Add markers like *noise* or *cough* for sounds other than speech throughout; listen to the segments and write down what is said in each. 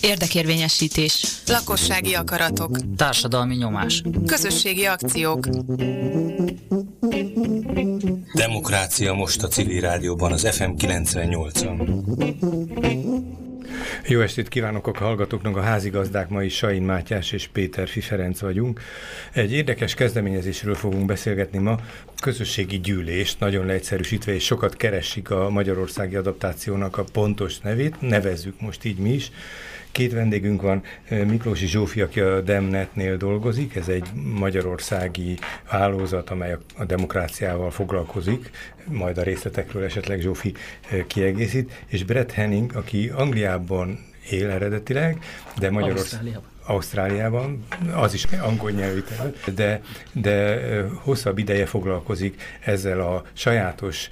Érdekérvényesítés. Lakossági akaratok. Társadalmi nyomás. Közösségi akciók. Demokrácia most a civil rádióban, az FM 98-on. Jó estét kívánok a hallgatóknak, a házigazdák mai Sain Mátyás és Péter Fiferenc vagyunk. Egy érdekes kezdeményezésről fogunk beszélgetni ma, közösségi gyűlés, nagyon leegyszerűsítve, és sokat keresik a magyarországi adaptációnak a pontos nevét, nevezzük most így mi is. Két vendégünk van, Miklósi Zsófi, aki a Demnetnél dolgozik, ez egy magyarországi hálózat, amely a demokráciával foglalkozik, majd a részletekről esetleg Zsófi kiegészít, és Brett Henning, aki Angliában él eredetileg, de Ausztráliában, az is angol nyelvű terület, de, de hosszabb ideje foglalkozik ezzel a sajátos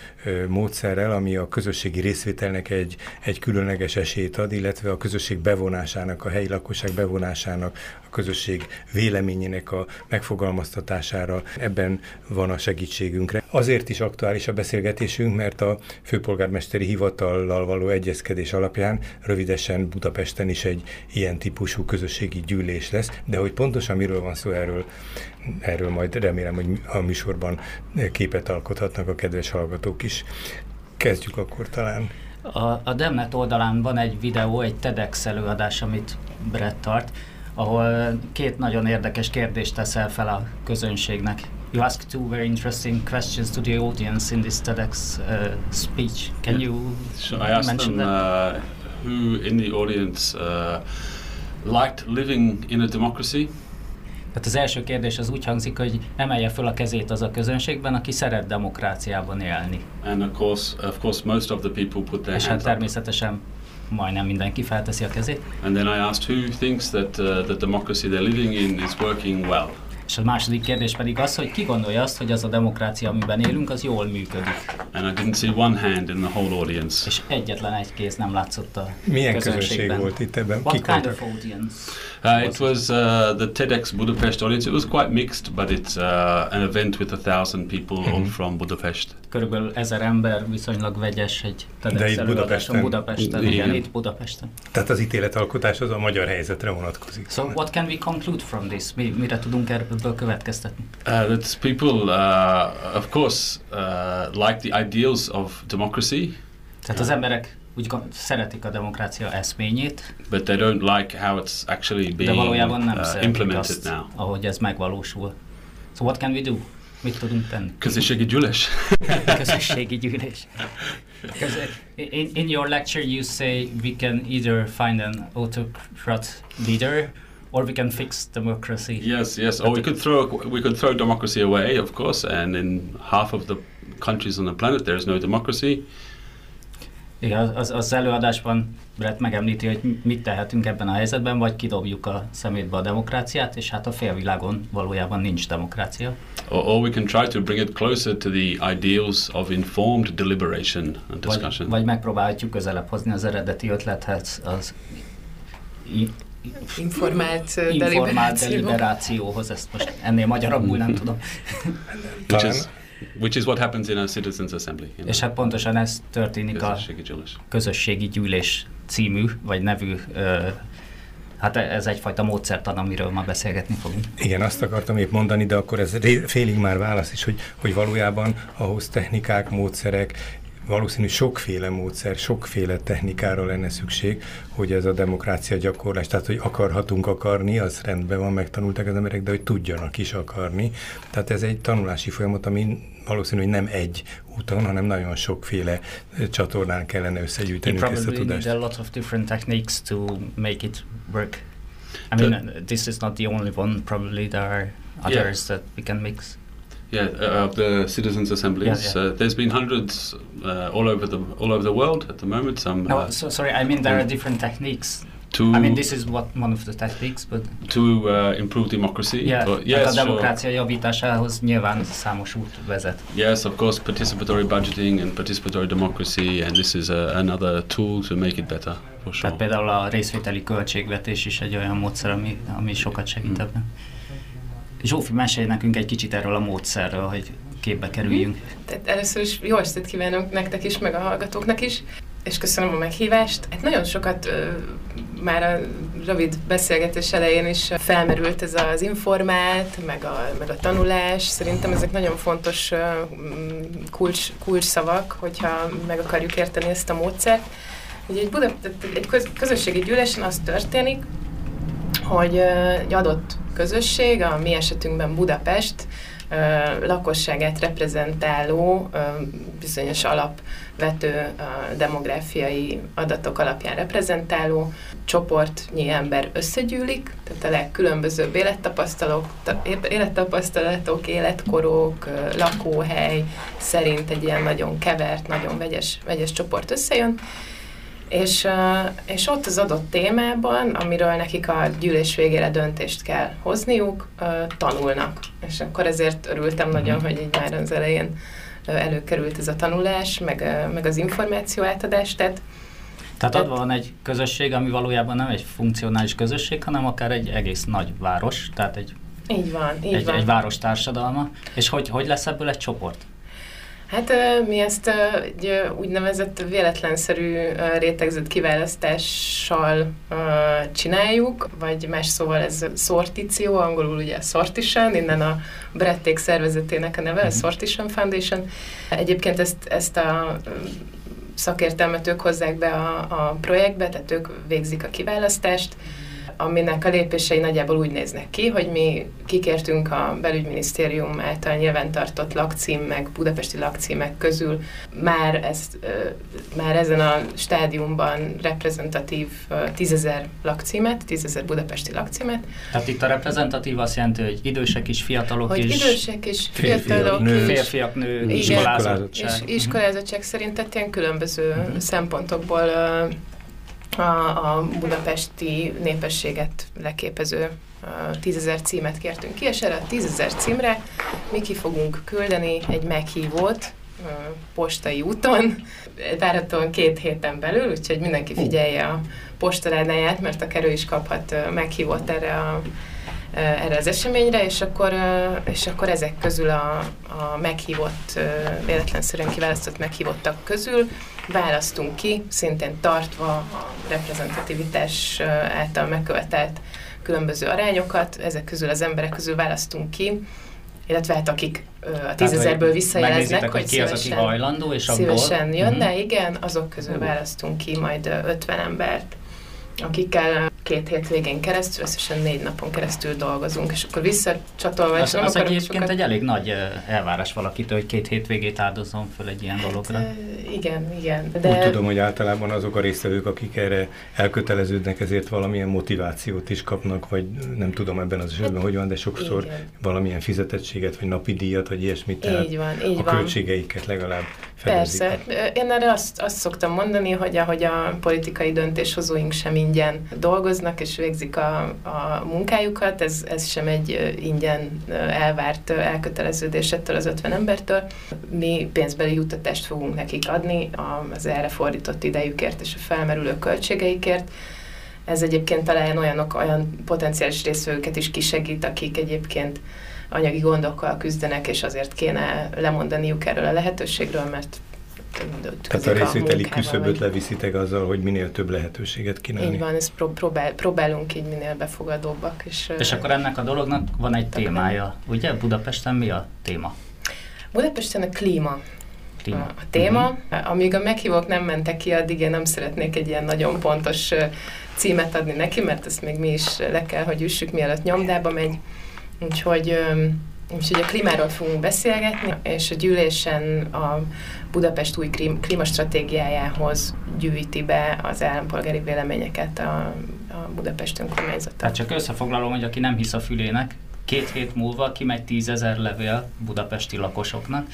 módszerrel, ami a közösségi részvételnek egy, egy különleges esélyt ad, illetve a közösség bevonásának, a helyi lakosság bevonásának, közösség véleményének a megfogalmaztatására. Ebben van a segítségünkre. Azért is aktuális a beszélgetésünk, mert a főpolgármesteri hivatallal való egyezkedés alapján rövidesen Budapesten is egy ilyen típusú közösségi gyűlés lesz, de hogy pontosan miről van szó erről, erről majd remélem, hogy a műsorban képet alkothatnak a kedves hallgatók is. Kezdjük akkor talán. A, a Demnet oldalán van egy videó, egy TEDx előadás, amit Brett tart, ahol két nagyon érdekes kérdést teszel fel a közönségnek. You ask two very interesting questions to the audience in this TEDx uh, speech. Can you so I asked mention them that? uh, who in the audience uh, liked living in a democracy. Tehát az első kérdés az úgy hangzik, hogy emelje föl a kezét az a közönségben, aki szeret demokráciában élni. And of course, of course, most of the people put their És hát hands up. Majdnem mindenki felteszi a kezét. And then I asked who thinks that uh, the democracy they're living in is working well. És a második kérdés pedig az, hogy ki gondolja azt, hogy az a demokrácia, amiben élünk, az jól működik. And I didn't see one hand in the whole audience. És egyetlen egy kéz nem látszott a Milyen közönség volt itt ebben? What Kik kind of audience? Uh, it was uh, the TEDx Budapest audience. It was quite mixed, but it's uh, an event with a thousand people all Mhm. from Budapest. Körülbelül ezer ember, viszonylag vegyes egy De itt Budapesten? Budapesten. Igen. Igen, itt Budapesten. Tehát az ítéletalkotás az a magyar helyzetre vonatkozik. So what can we conclude from this? Mi, mire tudunk ebből következtetni? Uh, that people, uh, of course, uh, like the ideals of democracy, Tehát az emberek úgy szeretik a demokrácia eszményét, but they don't like how it's actually de being valójában nem uh, szeretik implemented azt, now. ahogy ez megvalósul. So what can we do? Mit tudunk tenni? Közösségi gyűlés. *laughs* Közösségi gyűlés. Because in, in your lecture you say we can either find an autocrat leader or we can fix democracy. Yes, yes. Or we could throw we could throw democracy away, of course, and in half of the countries on the planet there is no democracy. Igen, az, az előadásban Brett megemlíti, hogy mit tehetünk ebben a helyzetben, vagy kidobjuk a szemétbe a demokráciát, és hát a félvilágon valójában nincs demokrácia. Or, or we can try to bring it closer to the ideals of informed deliberation and Vagy, discussion. vagy megpróbáljuk közelebb hozni az eredeti ötlethez, az i- Informált informált deliberáció. deliberációhoz, ezt most ennél magyarabbul nem tudom. Talán- which is what happens in a citizens assembly. you És know. hát pontosan ez történik a Közösségi gyűlés. közösségi gyűlés című, vagy nevű, ö, hát ez egyfajta módszertan, amiről ma beszélgetni fogunk. Igen, azt akartam épp mondani, de akkor ez félig már válasz is, hogy, hogy valójában ahhoz technikák, módszerek, valószínű sokféle módszer, sokféle technikára lenne szükség, hogy ez a demokrácia gyakorlás, tehát hogy akarhatunk akarni, az rendben van, megtanulták az emberek, de hogy tudjanak is akarni. Tehát ez egy tanulási folyamat, ami valószínű, hogy nem egy úton, hanem nagyon sokféle csatornán kellene You összegyűjtenünk ezt a tudást. a lot of different techniques to make it work. I mean, this is not the only one. Probably there are others that we can mix. Yeah, uh, of the citizens assemblies. Yeah, Uh, there's been hundreds uh, all over the all over the world at the moment. Some No, uh, so sorry. I mean, there are different techniques. to I mean, this is what one of the techniques, but to uh, improve democracy. yeah, But hát yes, a sure. demokrácia javításához nyilván számos út vezet. Yes, of course, participatory budgeting and participatory democracy, and this is uh, another tool to make it better for sure. Tehát például a részvételi költségvetés is egy olyan módszer, ami, ami sokat segít Mm. ebben. Zsófi, mesélj nekünk egy kicsit erről a módszerről, hogy képbe kerüljünk. Tehát először is jó estét kívánok nektek is, meg a hallgatóknak is. és köszönöm a meghívást. Hát nagyon sokat már a rövid beszélgetés elején is felmerült ez az informált, meg a, meg a tanulás. Szerintem ezek nagyon fontos kulcs, kulcs szavak, hogyha meg akarjuk érteni ezt a módszert. Ugye egy, Buda, egy közösségi gyűlésen az történik, hogy egy adott közösség, a mi esetünkben Budapest, lakosságát reprezentáló bizonyos alapvető demográfiai adatok alapján reprezentáló csoportnyi ember összegyűlik, tehát a legkülönbözőbb élettapasztalatok, élettapasztalatok, életkorok, lakóhely szerint egy ilyen nagyon kevert, nagyon vegyes, vegyes csoport összejön, és, és ott az adott témában, amiről nekik a gyűlés végére döntést kell hozniuk, tanulnak. És akkor ezért örültem nagyon, hogy így már az elején előkerült ez a tanulás, meg, meg az információ átadás. Tehát, tehát adva van egy közösség, ami valójában nem egy funkcionális közösség, hanem akár egy egész nagy város, tehát egy, így van, így egy, van. egy város társadalma. És hogy, hogy lesz ebből egy csoport? Hát mi ezt egy úgynevezett véletlenszerű rétegzett kiválasztással csináljuk, vagy más szóval ez szortíció, angolul ugye sortition, innen a Brették szervezetének a neve, a mhm. Sortition Foundation. Egyébként ezt, ezt a szakértelmet ők hozzák be a, a projektbe, tehát ők végzik a kiválasztást, aminek a lépései nagyjából úgy néznek ki, hogy mi kikértünk a belügyminisztérium által nyilvántartott lakcím, meg budapesti lakcímek közül már, ezt, már ezen a stádiumban reprezentatív tízezer lakcímet, tízezer budapesti lakcímet. Tehát itt a reprezentatív azt jelenti, hogy idősek is, fiatalok hogy is. idősek is, fiatalok nő, is. Férfiak, nő, iskolázottság. És iskolázottság szerint, tehát ilyen különböző uh-huh. szempontokból a, a budapesti népességet leképező tízezer címet kértünk ki, és erre a tízezer címre mi ki fogunk küldeni egy meghívót postai úton, várhatóan két héten belül, úgyhogy mindenki figyelje a postaládáját, mert a kerül is kaphat meghívót erre a erre az eseményre, és akkor, és akkor ezek közül a, a meghívott, véletlenszerűen kiválasztott meghívottak közül választunk ki, szintén tartva a reprezentativitás által megkövetelt különböző arányokat, ezek közül az emberek közül választunk ki, illetve hát akik a tízezerből visszajeleznek, hogy, ki az, aki hajlandó, és szívesen abból... jönne, uh-huh. igen, azok közül választunk ki majd 50 embert, akikkel két hét végén keresztül, összesen négy napon keresztül dolgozunk, és akkor visszacsatolva, az, és nem az egyébként sokat... egy elég nagy elvárás valakitől, hogy két hét végét áldozom föl egy ilyen dologra. Hát, igen, igen. De... Úgy tudom, hogy általában azok a résztvevők, akik erre elköteleződnek, ezért valamilyen motivációt is kapnak, vagy nem tudom ebben az esetben, hát, hogy van, de sokszor igen. valamilyen fizetettséget, vagy napi díjat, vagy ilyesmit. Tehát így van, így a van. költségeiket legalább Persze. Én erre azt, azt szoktam mondani, hogy ahogy a politikai döntéshozóink sem ingyen dolgoznak, és végzik a, a munkájukat, ez, ez sem egy ingyen elvárt elköteleződés ettől az 50 embertől. Mi pénzbeli juttatást fogunk nekik adni az erre fordított idejükért és a felmerülő költségeikért. Ez egyébként talán olyanok, olyan potenciális részvevőket is kisegít, akik egyébként anyagi gondokkal küzdenek, és azért kéne lemondaniuk erről a lehetőségről, mert tehát a részvételi küszöböt leviszitek azzal, hogy minél több lehetőséget kínálni. Így van, ezt próbál, próbálunk így minél befogadóbbak. És, és akkor ennek a dolognak van egy témája, ugye? Budapesten mi a téma? Budapesten a klíma téma. A téma. Uh-huh. Amíg a meghívók nem mentek ki, addig én nem szeretnék egy ilyen nagyon pontos címet adni neki, mert ezt még mi is le kell, hogy üssük, mielőtt nyomdába megy. Úgyhogy, úgyhogy a klímáról fogunk beszélgetni, és a gyűlésen a Budapest új klímastratégiájához gyűjti be az állampolgári véleményeket a, a Budapest önkormányzata. Tehát csak összefoglalom, hogy aki nem hisz a fülének, két hét múlva kimegy tízezer levél budapesti lakosoknak,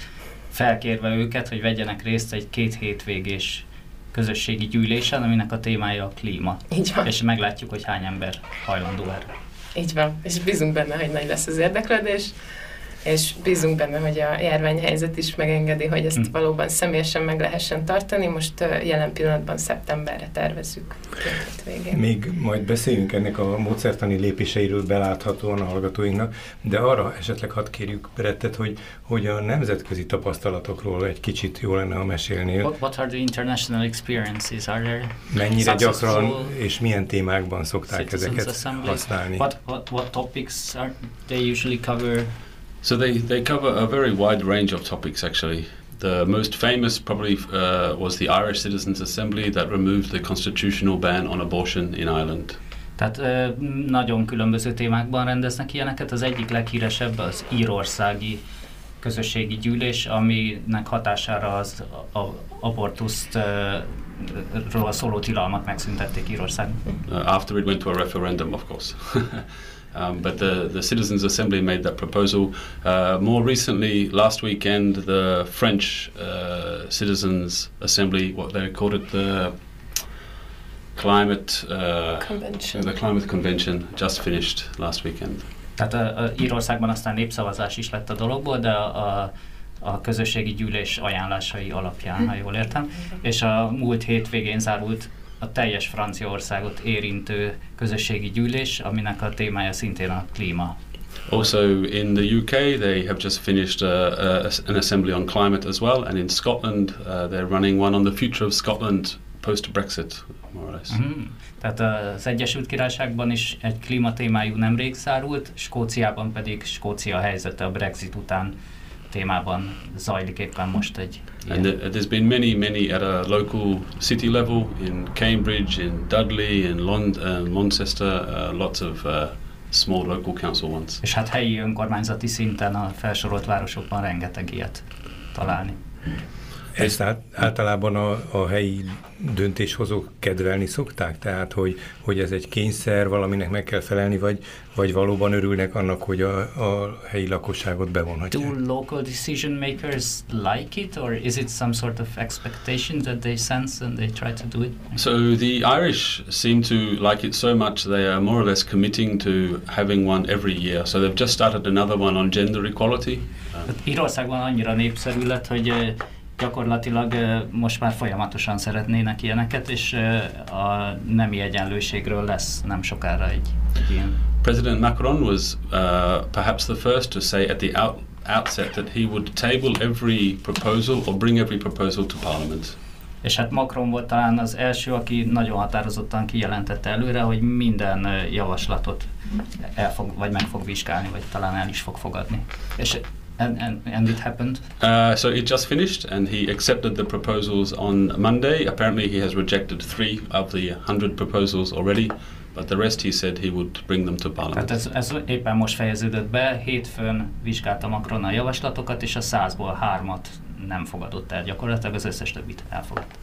felkérve őket, hogy vegyenek részt egy két hétvégés közösségi gyűlésen, aminek a témája a klíma. Így van. És meglátjuk, hogy hány ember hajlandó erre. Így van, és bízunk benne, hogy nagy lesz az érdeklődés. És bízunk benne, hogy a járványhelyzet is megengedi, hogy ezt mm. valóban személyesen meg lehessen tartani. Most jelen pillanatban szeptemberre tervezzük végén. Még majd beszéljünk ennek a módszertani lépéseiről beláthatóan a hallgatóinknak, de arra esetleg hadd kérjük Brettet, hogy, hogy a nemzetközi tapasztalatokról egy kicsit jó lenne, ha mesélnél. What, what are the international experiences? Are there Mennyire gyakran és milyen témákban szokták ezeket assembly? használni? What, what, what topics are they usually cover? So they, they cover a very wide range of topics actually. The most famous probably uh, was the Irish Citizens Assembly that removed the constitutional ban on abortion in Ireland. Tehát nagyon különböző témákban rendeznek ilyeneket. Az egyik leghíresebb az írországi közösségi gyűlés, aminek hatására az a, abortuszt ról szóló tilalmat megszüntették Írországban. Uh, after it went to a referendum, of course. *laughs* Um, but the, the Citizens' Assembly made that proposal. Uh, more recently, last weekend, the French uh, Citizens' Assembly, what they called it, the climate uh, convention. The climate convention just finished last weekend. Tehát a, a Írországban aztán népszavazás is lett a dologból, de a, a, a közösségi gyűlés ajánlásai alapján, ha jól értem. És a múlt hétvégén zárult a teljes Franciaországot érintő közösségi gyűlés, aminek a témája szintén a klíma. Also in the UK, they have just finished uh, uh, an assembly on climate as well, and in Scotland, uh, they're running one on the future of Scotland post-Brexit, more or less. Mm. Tehát az Egyesült Királyságban is egy klímatémájú nemrég zárult, Skóciában pedig Skócia helyzete a Brexit után témában zajlik éppen most egy And the, there's been many, many at a local city level in Cambridge, in Dudley, in Lond uh, Manchester, uh, lots of uh, small local council ones. És hát helyi önkormányzati szinten a felsorolt városokban rengeteg ilyet találni. Ezt át, általában a, a helyi döntéshozók kedvelni szokták? Tehát, hogy, hogy ez egy kényszer, valaminek meg kell felelni, vagy, vagy valóban örülnek annak, hogy a, a helyi lakosságot bevonhatják? Do local decision makers like it, or is it some sort of expectation that they sense and they try to do it? So the Irish seem to like it so much they are more or less committing to having one every year. So they've just started another one on gender equality. Írországban annyira népszerű lett, hogy gyakorlatilag most már folyamatosan szeretnének ilyeneket, és a nemi egyenlőségről lesz nem sokára egy, egy ilyen. President Macron was uh, perhaps the first to say at the out, outset that he would table every proposal or bring every proposal to parliament. És hát Macron volt talán az első, aki nagyon határozottan kijelentette előre, hogy minden javaslatot el fog, vagy meg fog vizsgálni, vagy talán el is fog fogadni. És And, and, and it happened? Uh, so it just finished, and he accepted the proposals on Monday. Apparently, he has rejected three of the hundred proposals already, but the rest he said he would bring them to parliament. Tehát ez, ez éppen most fejeződött be. Hétfőn vizsgálta Macron a javaslatokat, és a százból hármat nem fogadott el. Gyakorlatilag az összes többit elfogadta.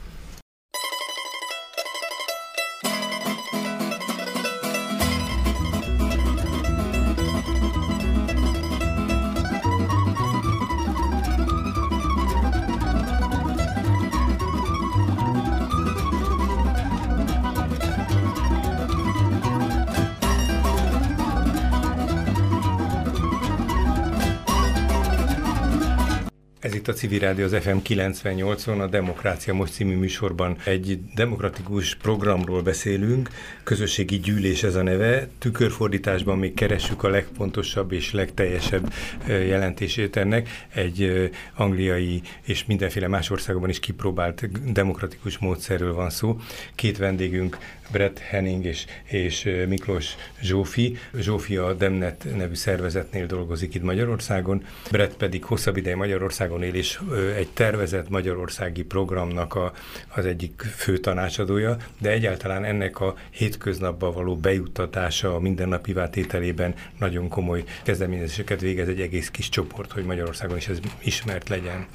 Civil Rádió az FM 98-on, a Demokrácia Most című műsorban egy demokratikus programról beszélünk, közösségi gyűlés ez a neve, tükörfordításban még keressük a legpontosabb és legteljesebb jelentését ennek, egy angliai és mindenféle más országban is kipróbált demokratikus módszerről van szó. Két vendégünk Brett Henning és, és Miklós Zsófi. Zsófi a Demnet nevű szervezetnél dolgozik itt Magyarországon, Brett pedig hosszabb ideje Magyarországon él, és egy tervezett magyarországi programnak a, az egyik fő tanácsadója, de egyáltalán ennek a hétköznapba való bejuttatása a mindennapi tételében nagyon komoly kezdeményezéseket végez egy egész kis csoport, hogy Magyarországon is ez ismert legyen.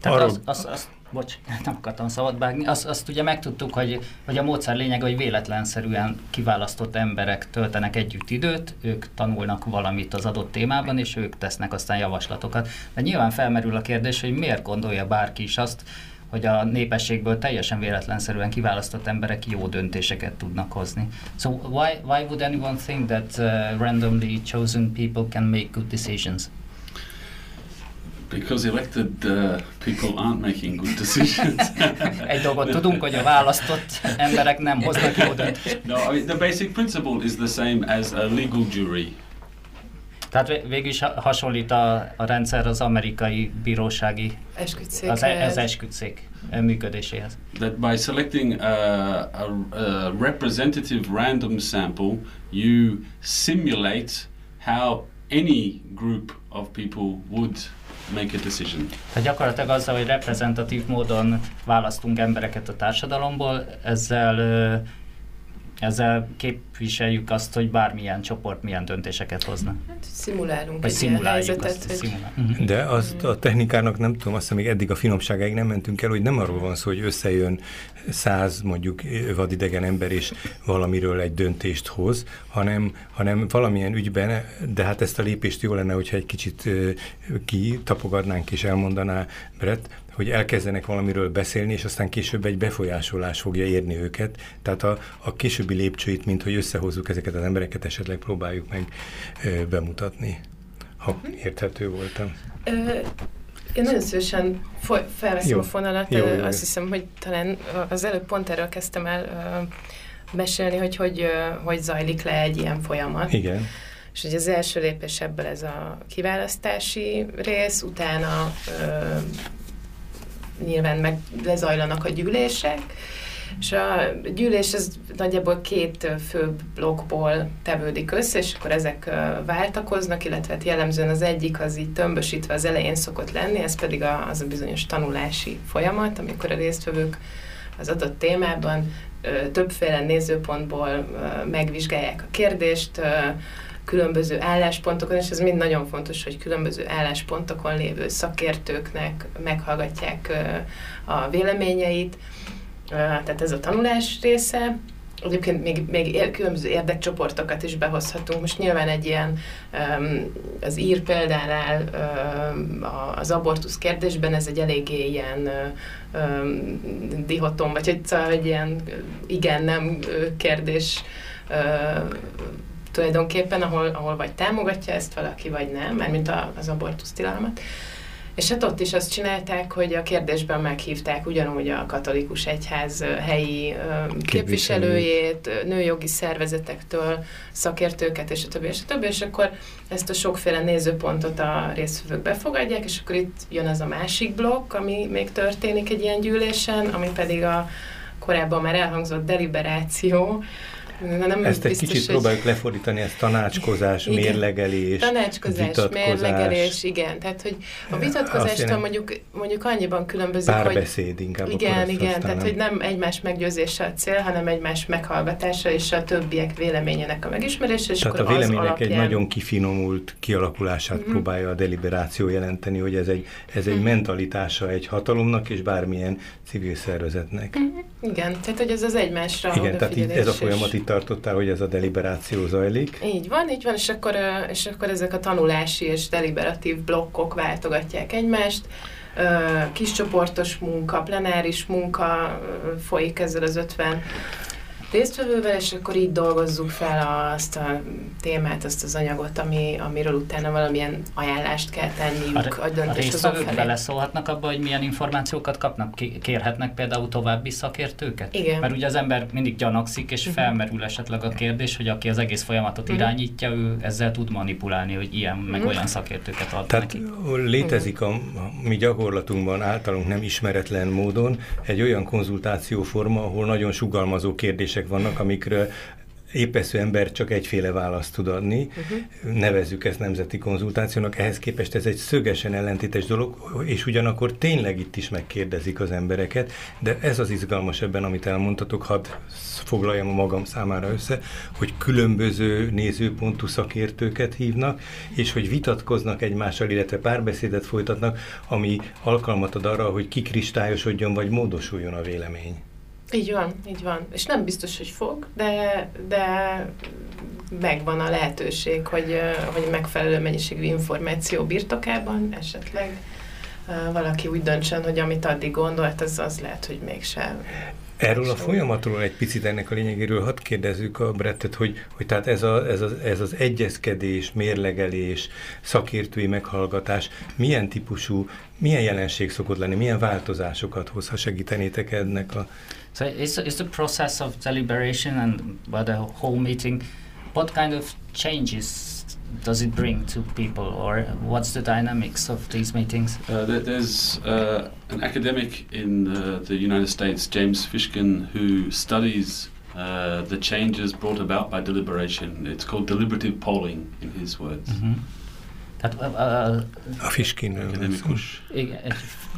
Tehát Arról... az, az, az bocs, *laughs* nem akartam szabad vágni, azt, azt ugye megtudtuk, hogy, hogy a módszer lényege, hogy véletlenszerűen kiválasztott emberek töltenek együtt időt, ők tanulnak valamit az adott témában, és ők tesznek aztán javaslatokat. De nyilván felmerül a kérdés, hogy miért gondolja bárki is azt, hogy a népességből teljesen véletlenszerűen kiválasztott emberek jó döntéseket tudnak hozni. So why, why would anyone think that uh, randomly chosen people can make good decisions? Because elected uh, people aren't making good decisions. *laughs* Egy dolgot tudunk, hogy a választott emberek nem hoznak jó döntést. no, I mean, the basic principle is the same as a legal jury. Tehát végül is hasonlít a, a rendszer az amerikai bírósági, az, e- az esküdszék működéséhez. That by selecting a, a, a representative random sample, you simulate how any group of people would make a decision. Tehát gyakorlatilag azzal, hogy reprezentatív módon választunk embereket a társadalomból, ezzel ezzel képviseljük azt, hogy bármilyen csoport milyen döntéseket hozna. Hát, szimulálunk Vagy egy szimuláljuk ilyen helyzetet, azt, hogy... szimulál. Mhm. De azt a technikának nem tudom, azt még eddig a finomságáig nem mentünk el, hogy nem arról van szó, hogy összejön száz mondjuk vadidegen ember és valamiről egy döntést hoz, hanem, hanem valamilyen ügyben, de hát ezt a lépést jó lenne, hogyha egy kicsit kitapogadnánk és elmondaná Brett, hogy elkezdenek valamiről beszélni, és aztán később egy befolyásolás fogja érni őket. Tehát a, a későbbi lépcsőit, mint hogy összehozzuk ezeket az embereket, esetleg próbáljuk meg ö, bemutatni, ha érthető voltam. Ö, én nagyon szívesen felveszem a fonalat. Jó, jó, Azt hiszem, hogy talán az előbb pont erről kezdtem el ö, mesélni, hogy, hogy hogy zajlik le egy ilyen folyamat. Igen. És hogy az első lépés ebből ez a kiválasztási rész, utána ö, nyilván meg lezajlanak a gyűlések, és a gyűlés ez nagyjából két fő blokkból tevődik össze, és akkor ezek váltakoznak, illetve hát jellemzően az egyik az így tömbösítve az elején szokott lenni, ez pedig az a bizonyos tanulási folyamat, amikor a résztvevők az adott témában többféle nézőpontból megvizsgálják a kérdést, különböző álláspontokon, és ez mind nagyon fontos, hogy különböző álláspontokon lévő szakértőknek meghallgatják a véleményeit, tehát ez a tanulás része. Egyébként még, még különböző érdekcsoportokat is behozhatunk. Most nyilván egy ilyen az ír példánál az abortusz kérdésben ez egy eléggé ilyen dihotom, vagy egy, szóval egy ilyen igen-nem kérdés tulajdonképpen, ahol, ahol vagy támogatja ezt valaki, vagy nem, mármint az abortusz tilalmat. És hát ott is azt csinálták, hogy a kérdésben meghívták ugyanúgy a katolikus egyház helyi képviselőjét, nőjogi szervezetektől, szakértőket, és a többi, és a többi, és akkor ezt a sokféle nézőpontot a résztvevők befogadják, és akkor itt jön az a másik blokk, ami még történik egy ilyen gyűlésen, ami pedig a korábban már elhangzott deliberáció, Na, nem ezt egy kicsit hogy... próbáljuk lefordítani, ez tanácskozás, igen. mérlegelés, Tanácskozás, vitatkozás. mérlegelés, igen. Tehát, hogy a vitatkozástól mondjuk, mondjuk annyiban különbözik, Párbeszéd hogy... inkább. Igen, igen, tehát, hogy nem egymás meggyőzése a cél, hanem egymás meghallgatása és a többiek véleményének a megismerése. És tehát akkor a véleménynek alapján... egy nagyon kifinomult kialakulását uh-huh. próbálja a deliberáció jelenteni, hogy ez egy, ez egy uh-huh. mentalitása egy hatalomnak és bármilyen civil szervezetnek. Uh-huh. Igen, tehát hogy ez az egymásra Igen, tehát így ez a folyamat itt tartottál, hogy ez a deliberáció zajlik. Így van, így van, és akkor, és akkor ezek a tanulási és deliberatív blokkok váltogatják egymást. Kiscsoportos munka, plenáris munka folyik ezzel az 50 résztvevővel, és akkor így dolgozzuk fel azt a témát, azt az anyagot, ami, amiről utána valamilyen ajánlást kell tenniük a, a döntéshozók beleszólhatnak abba, hogy milyen információkat kapnak? Kérhetnek például további szakértőket? Igen. Mert ugye az ember mindig gyanakszik, és uh-huh. felmerül esetleg a kérdés, hogy aki az egész folyamatot uh-huh. irányítja, ő ezzel tud manipulálni, hogy ilyen uh-huh. meg olyan szakértőket ad Tehát neki. létezik a, a mi gyakorlatunkban általunk nem ismeretlen módon egy olyan konzultációforma, ahol nagyon sugalmazó kérdések kérdések vannak, amikről épesző ember csak egyféle választ tud adni, uh-huh. nevezzük ezt nemzeti konzultációnak, ehhez képest ez egy szögesen ellentétes dolog, és ugyanakkor tényleg itt is megkérdezik az embereket, de ez az izgalmas ebben, amit elmondtatok, hadd foglaljam a magam számára össze, hogy különböző nézőpontú szakértőket hívnak, és hogy vitatkoznak egymással, illetve párbeszédet folytatnak, ami alkalmat ad arra, hogy kikristályosodjon vagy módosuljon a vélemény. Így van, így van. És nem biztos, hogy fog, de, de megvan a lehetőség, hogy, hogy megfelelő mennyiségű információ birtokában esetleg valaki úgy döntsön, hogy amit addig gondolt, az, az lehet, hogy mégsem Erről a folyamatról egy picit ennek a lényegéről hadd kérdezzük a Brettet, hogy, hogy tehát ez, a, ez, az, ez az egyezkedés, mérlegelés, szakértői meghallgatás milyen típusú, milyen jelenség szokott lenni, milyen változásokat hoz, ha segítenétek ennek a... So it's, it's the process of deliberation and by the whole meeting, what kind of changes does it bring to people, or what's the dynamics of these meetings? Uh, there's uh, an academic in the, the, United States, James Fishkin, who studies uh, the changes brought about by deliberation. It's called deliberative polling, in his words. Mm-hmm. Tehát uh, uh, a Fiskin akademikus. Igen, egy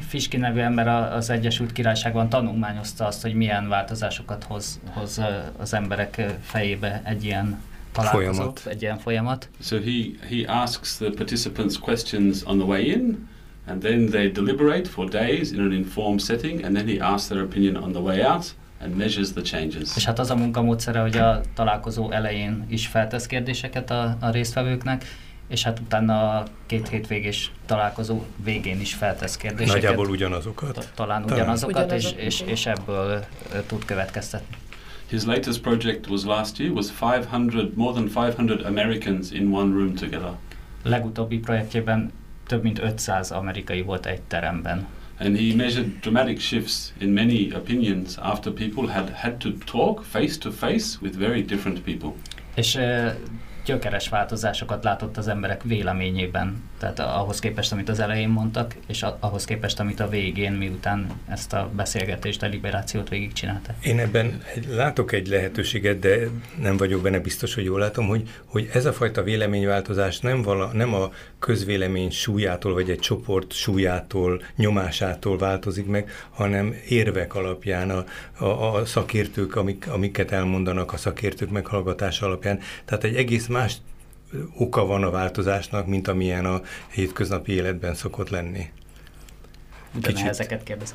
Fiskin nevű ember az Egyesült Királyságban tanulmányozta azt, hogy milyen változásokat hoz, hoz az emberek fejébe egy ilyen folyamat. egy ilyen folyamat. So he, he asks the participants questions on the way in, and then they deliberate for days in an informed setting, and then he asks their opinion on the way out, and measures the changes. És hát az a munkamódszere, hogy a találkozó elején is feltesz kérdéseket a, a résztvevőknek, és hát utána a két hétvégés találkozó végén is feltesz kérdéseket. Nagyjából ugyanazokat. Talán ugyanazokat, talán. És, és, és ebből tud következtetni. His latest project was last year was 500 more than 500 Americans in one room together. Legutóbbi projektjében több mint 500 amerikai volt egy teremben. And he measured dramatic shifts in many opinions after people had had to talk face to face with very different people. És uh, gyökeres változásokat látott az emberek véleményében. Tehát ahhoz képest, amit az elején mondtak, és ahhoz képest, amit a végén, miután ezt a beszélgetést, deliberációt végigcsináltak. Én ebben látok egy lehetőséget, de nem vagyok benne biztos, hogy jól látom, hogy, hogy ez a fajta véleményváltozás nem, vala, nem a közvélemény súlyától, vagy egy csoport súlyától, nyomásától változik meg, hanem érvek alapján, a, a, a szakértők, amik, amiket elmondanak a szakértők meghallgatása alapján. Tehát egy egész más oka van a változásnak, mint amilyen a hétköznapi életben szokott lenni. Kicsit. ezeket kérdez.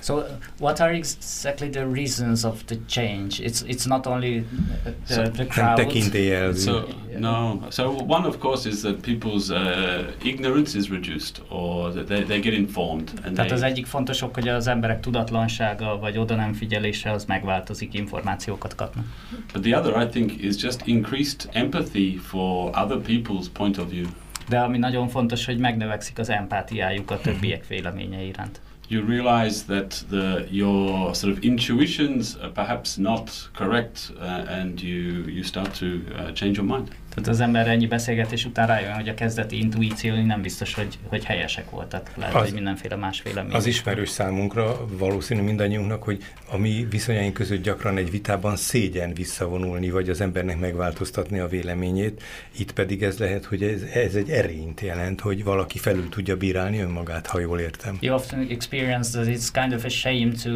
so, what are exactly the reasons of the change? It's it's not only the, so, the crowd. So, no. So one of course is that people's uh, ignorance is reduced, or that they, they get informed. And Tehát they, az egyik fontos ok, hogy az emberek tudatlansága vagy oda nem figyelése az megváltozik, információkat kapnak. But the other, I think, is just increased empathy for other people's point of view de ami nagyon fontos, hogy megnövekszik az empátiájuk a többiek véleménye iránt. You realize that the, your sort of intuitions are perhaps not correct uh, and you, you start to uh, change your mind. Tehát az ember ennyi beszélgetés után rájön, hogy a kezdeti intuíciói nem biztos, hogy, hogy helyesek voltak. Lehet, az, hogy mindenféle más vélemény. Az ismerős számunkra, valószínű mindannyiunknak, hogy a mi viszonyaink között gyakran egy vitában szégyen visszavonulni, vagy az embernek megváltoztatni a véleményét. Itt pedig ez lehet, hogy ez, ez egy erényt jelent, hogy valaki felül tudja bírálni önmagát, ha jól értem. You often experience that it's kind of a shame to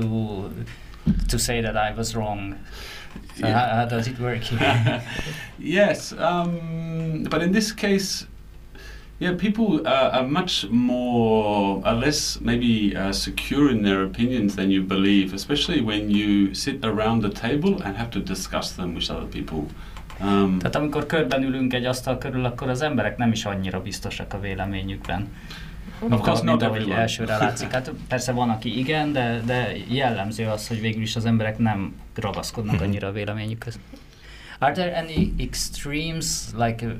to say that I was wrong. So yeah. how, how, does it work? *laughs* *laughs* yes, um, but in this case, yeah, people uh, are much more, are less maybe uh, secure in their opinions than you believe, especially when you sit around the table and have to discuss them with other people. Um, Tehát amikor körben ülünk egy asztal körül, akkor az emberek nem is annyira biztosak a véleményükben. Of course not ahogy elsőre látszik. Hát persze van, aki igen, de, de jellemző az, hogy végül is az emberek nem ragaszkodnak mhm. annyira a véleményükhöz. Are there any extremes, like a,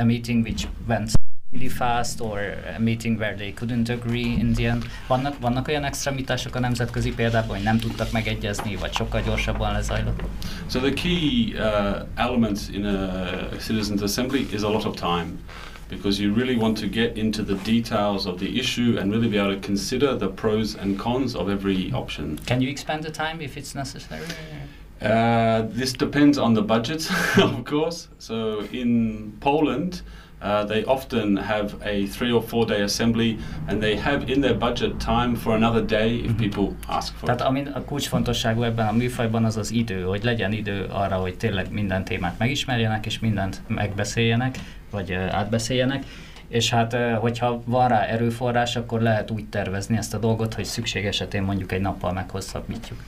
a meeting which went really fast, or a meeting where they couldn't agree in the end? Vannak, vannak olyan extremitások a nemzetközi példában, hogy nem tudtak megegyezni, vagy sokkal gyorsabban lezajlott? So the key uh, element in a citizens assembly is a lot of time. Because you really want to get into the details of the issue and really be able to consider the pros and cons of every option. Can you expand the time if it's necessary? Uh, this depends on the budget, *laughs* of course. So in Poland, uh, they often have a three or four day assembly and they have in their budget time for another day if mm-hmm. people ask for Tehát it. ami a kulcsfontosságú ebben a műfajban az az idő, hogy legyen idő arra, hogy tényleg minden témát megismerjenek és mindent megbeszéljenek, vagy átbeszéljenek, és hát hogyha van rá erőforrás, akkor lehet úgy tervezni ezt a dolgot, hogy szükség esetén mondjuk egy nappal meghosszabbítjuk.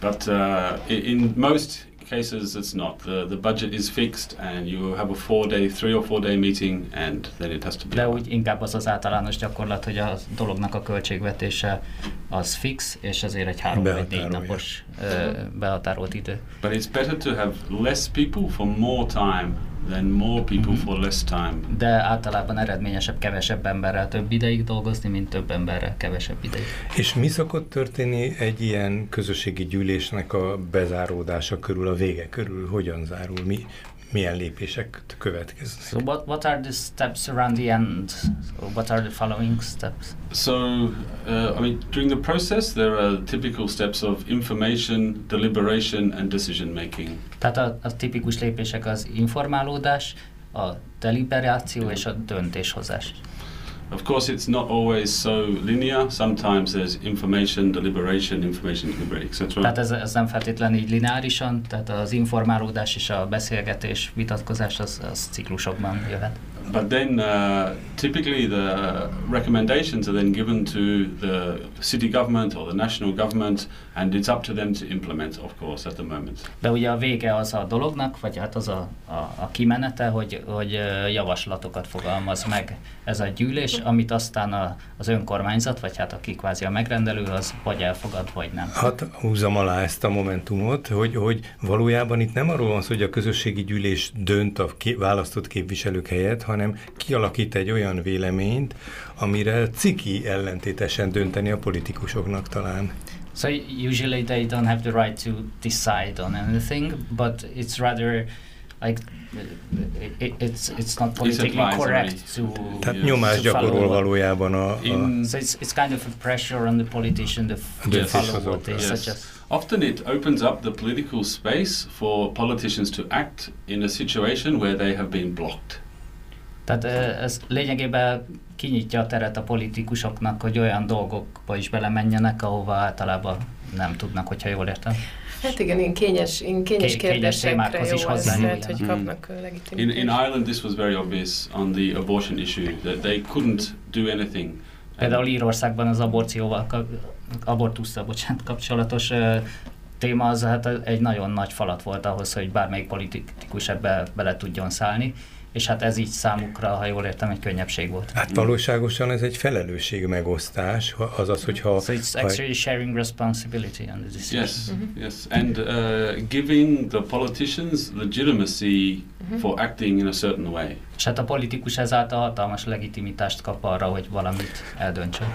But uh, in most cases, it's not. The, the budget is fixed, and you have a four-day, three or four-day meeting, and then it has to be. De úgy inkább az az általános gyakorlat, hogy a dolognak a költségvetése az fix, és ezért egy három vagy négy napos uh, behatárolt idő. But it's better to have less people for more time than more people mm-hmm. for less time. De általában eredményesebb kevesebb emberrel több ideig dolgozni, mint több emberrel kevesebb ideig. És mi szokott történni egy ilyen közösségi gyűlésnek a bezáródása körül, a vége körül? Hogyan zárul? Mi, milyen lépések következnek? So what, what are the steps around the end? So what are the following steps? So, uh, I mean, during the process, there are typical steps of information, deliberation and decision making. Tehát a, a tipikus lépések az informálódás, a deliberáció és a döntéshozás. Of course, it's not always so linear. Sometimes there's information, deliberation, information, deliberation, etc. Tehát ez, ez nem feltétlenül így lineárisan, tehát az informálódás és a beszélgetés, vitatkozás az, az ciklusokban jöhet. But then uh, typically the recommendations are then given to the city government or the national government and it's up to them to implement of course at the moment. De ugye a vége az a dolognak, vagy hát az a, a, a kimenete, hogy, hogy javaslatokat fogalmaz meg ez a gyűlés, amit aztán a, az önkormányzat, vagy hát aki kvázi a megrendelő, az vagy elfogad, vagy nem. Hát húzom alá ezt a momentumot, hogy, hogy valójában itt nem arról van szó, hogy a közösségi gyűlés dönt a ké, választott képviselők helyett, hanem kialakít egy olyan véleményt, amire ciki ellentétesen dönteni a politikusoknak talán. So usually they don't have the right to decide on anything, but it's rather like uh, it, it's it's not politically correct to Tehát nyomás gyakorol valójában a, a In, so it's, it's kind of a pressure on the politician to yes. follow what they yes. suggest. Often it opens up the political space for politicians to act in a situation where they have been blocked. Tehát ez lényegében kinyitja a teret a politikusoknak, hogy olyan dolgokba is belemenjenek, ahova általában nem tudnak, hogyha jól értem. Hát igen, én kényes, én kényes Ké, kérdésekre jó is az lehet, hogy kapnak mm. legitimitást. In, in Ireland this was very obvious on the abortion issue, that they couldn't do anything. Például Írországban az aborcióval, abortusszal, bocsánat, kapcsolatos téma az hát egy nagyon nagy falat volt ahhoz, hogy bármelyik politikus ebbe bele tudjon szállni és hát ez így számukra, ha jól értem, egy könnyebbség volt. Hát valóságosan ez egy felelősség megosztás, azaz, hogyha... So it's actually sharing responsibility on the decision. Yes, mm-hmm. yes, and uh, giving the politicians legitimacy mm-hmm. for acting in a certain way. És hát a politikus ezáltal hatalmas legitimitást kap arra, hogy valamit eldöntsön.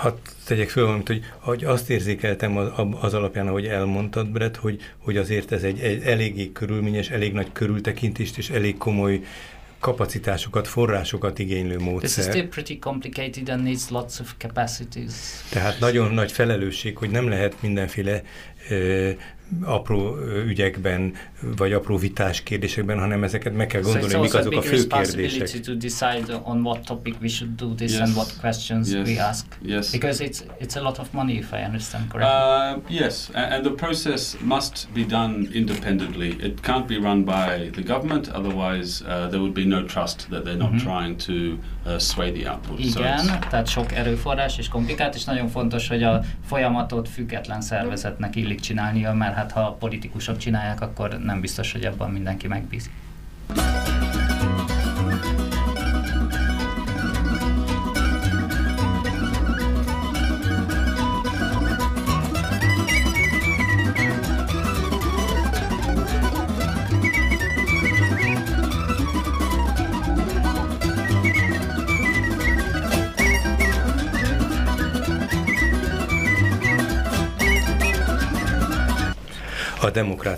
Hát tegyek föl valamit, hogy, hogy azt érzékeltem az, az alapján, ahogy elmondtad, Brett, hogy, hogy azért ez egy, egy eléggé körülményes, elég nagy körültekintést és elég komoly kapacitásokat, forrásokat igénylő módszer. This is still pretty complicated and needs lots of capacities. Tehát nagyon nagy felelősség, hogy nem lehet mindenféle apró ügyekben, vagy apró vitás kérdésekben, hanem ezeket meg kell gondolni, so mik azok a fő kérdések. to decide on what topic we should do this yes. and what questions yes. we ask. Yes. Because it's it's a lot of money, if I understand correctly. Uh, yes, and the process must be done independently. It can't be run by the government, otherwise uh, there would be no trust that they're not mm -hmm. trying to the output. Igen, so tehát sok erőforrás és komplikált, és nagyon fontos, hogy a folyamatot független szervezetnek illik csinálnia, mert hát ha a politikusok csinálják, akkor nem biztos, hogy abban mindenki megbízik.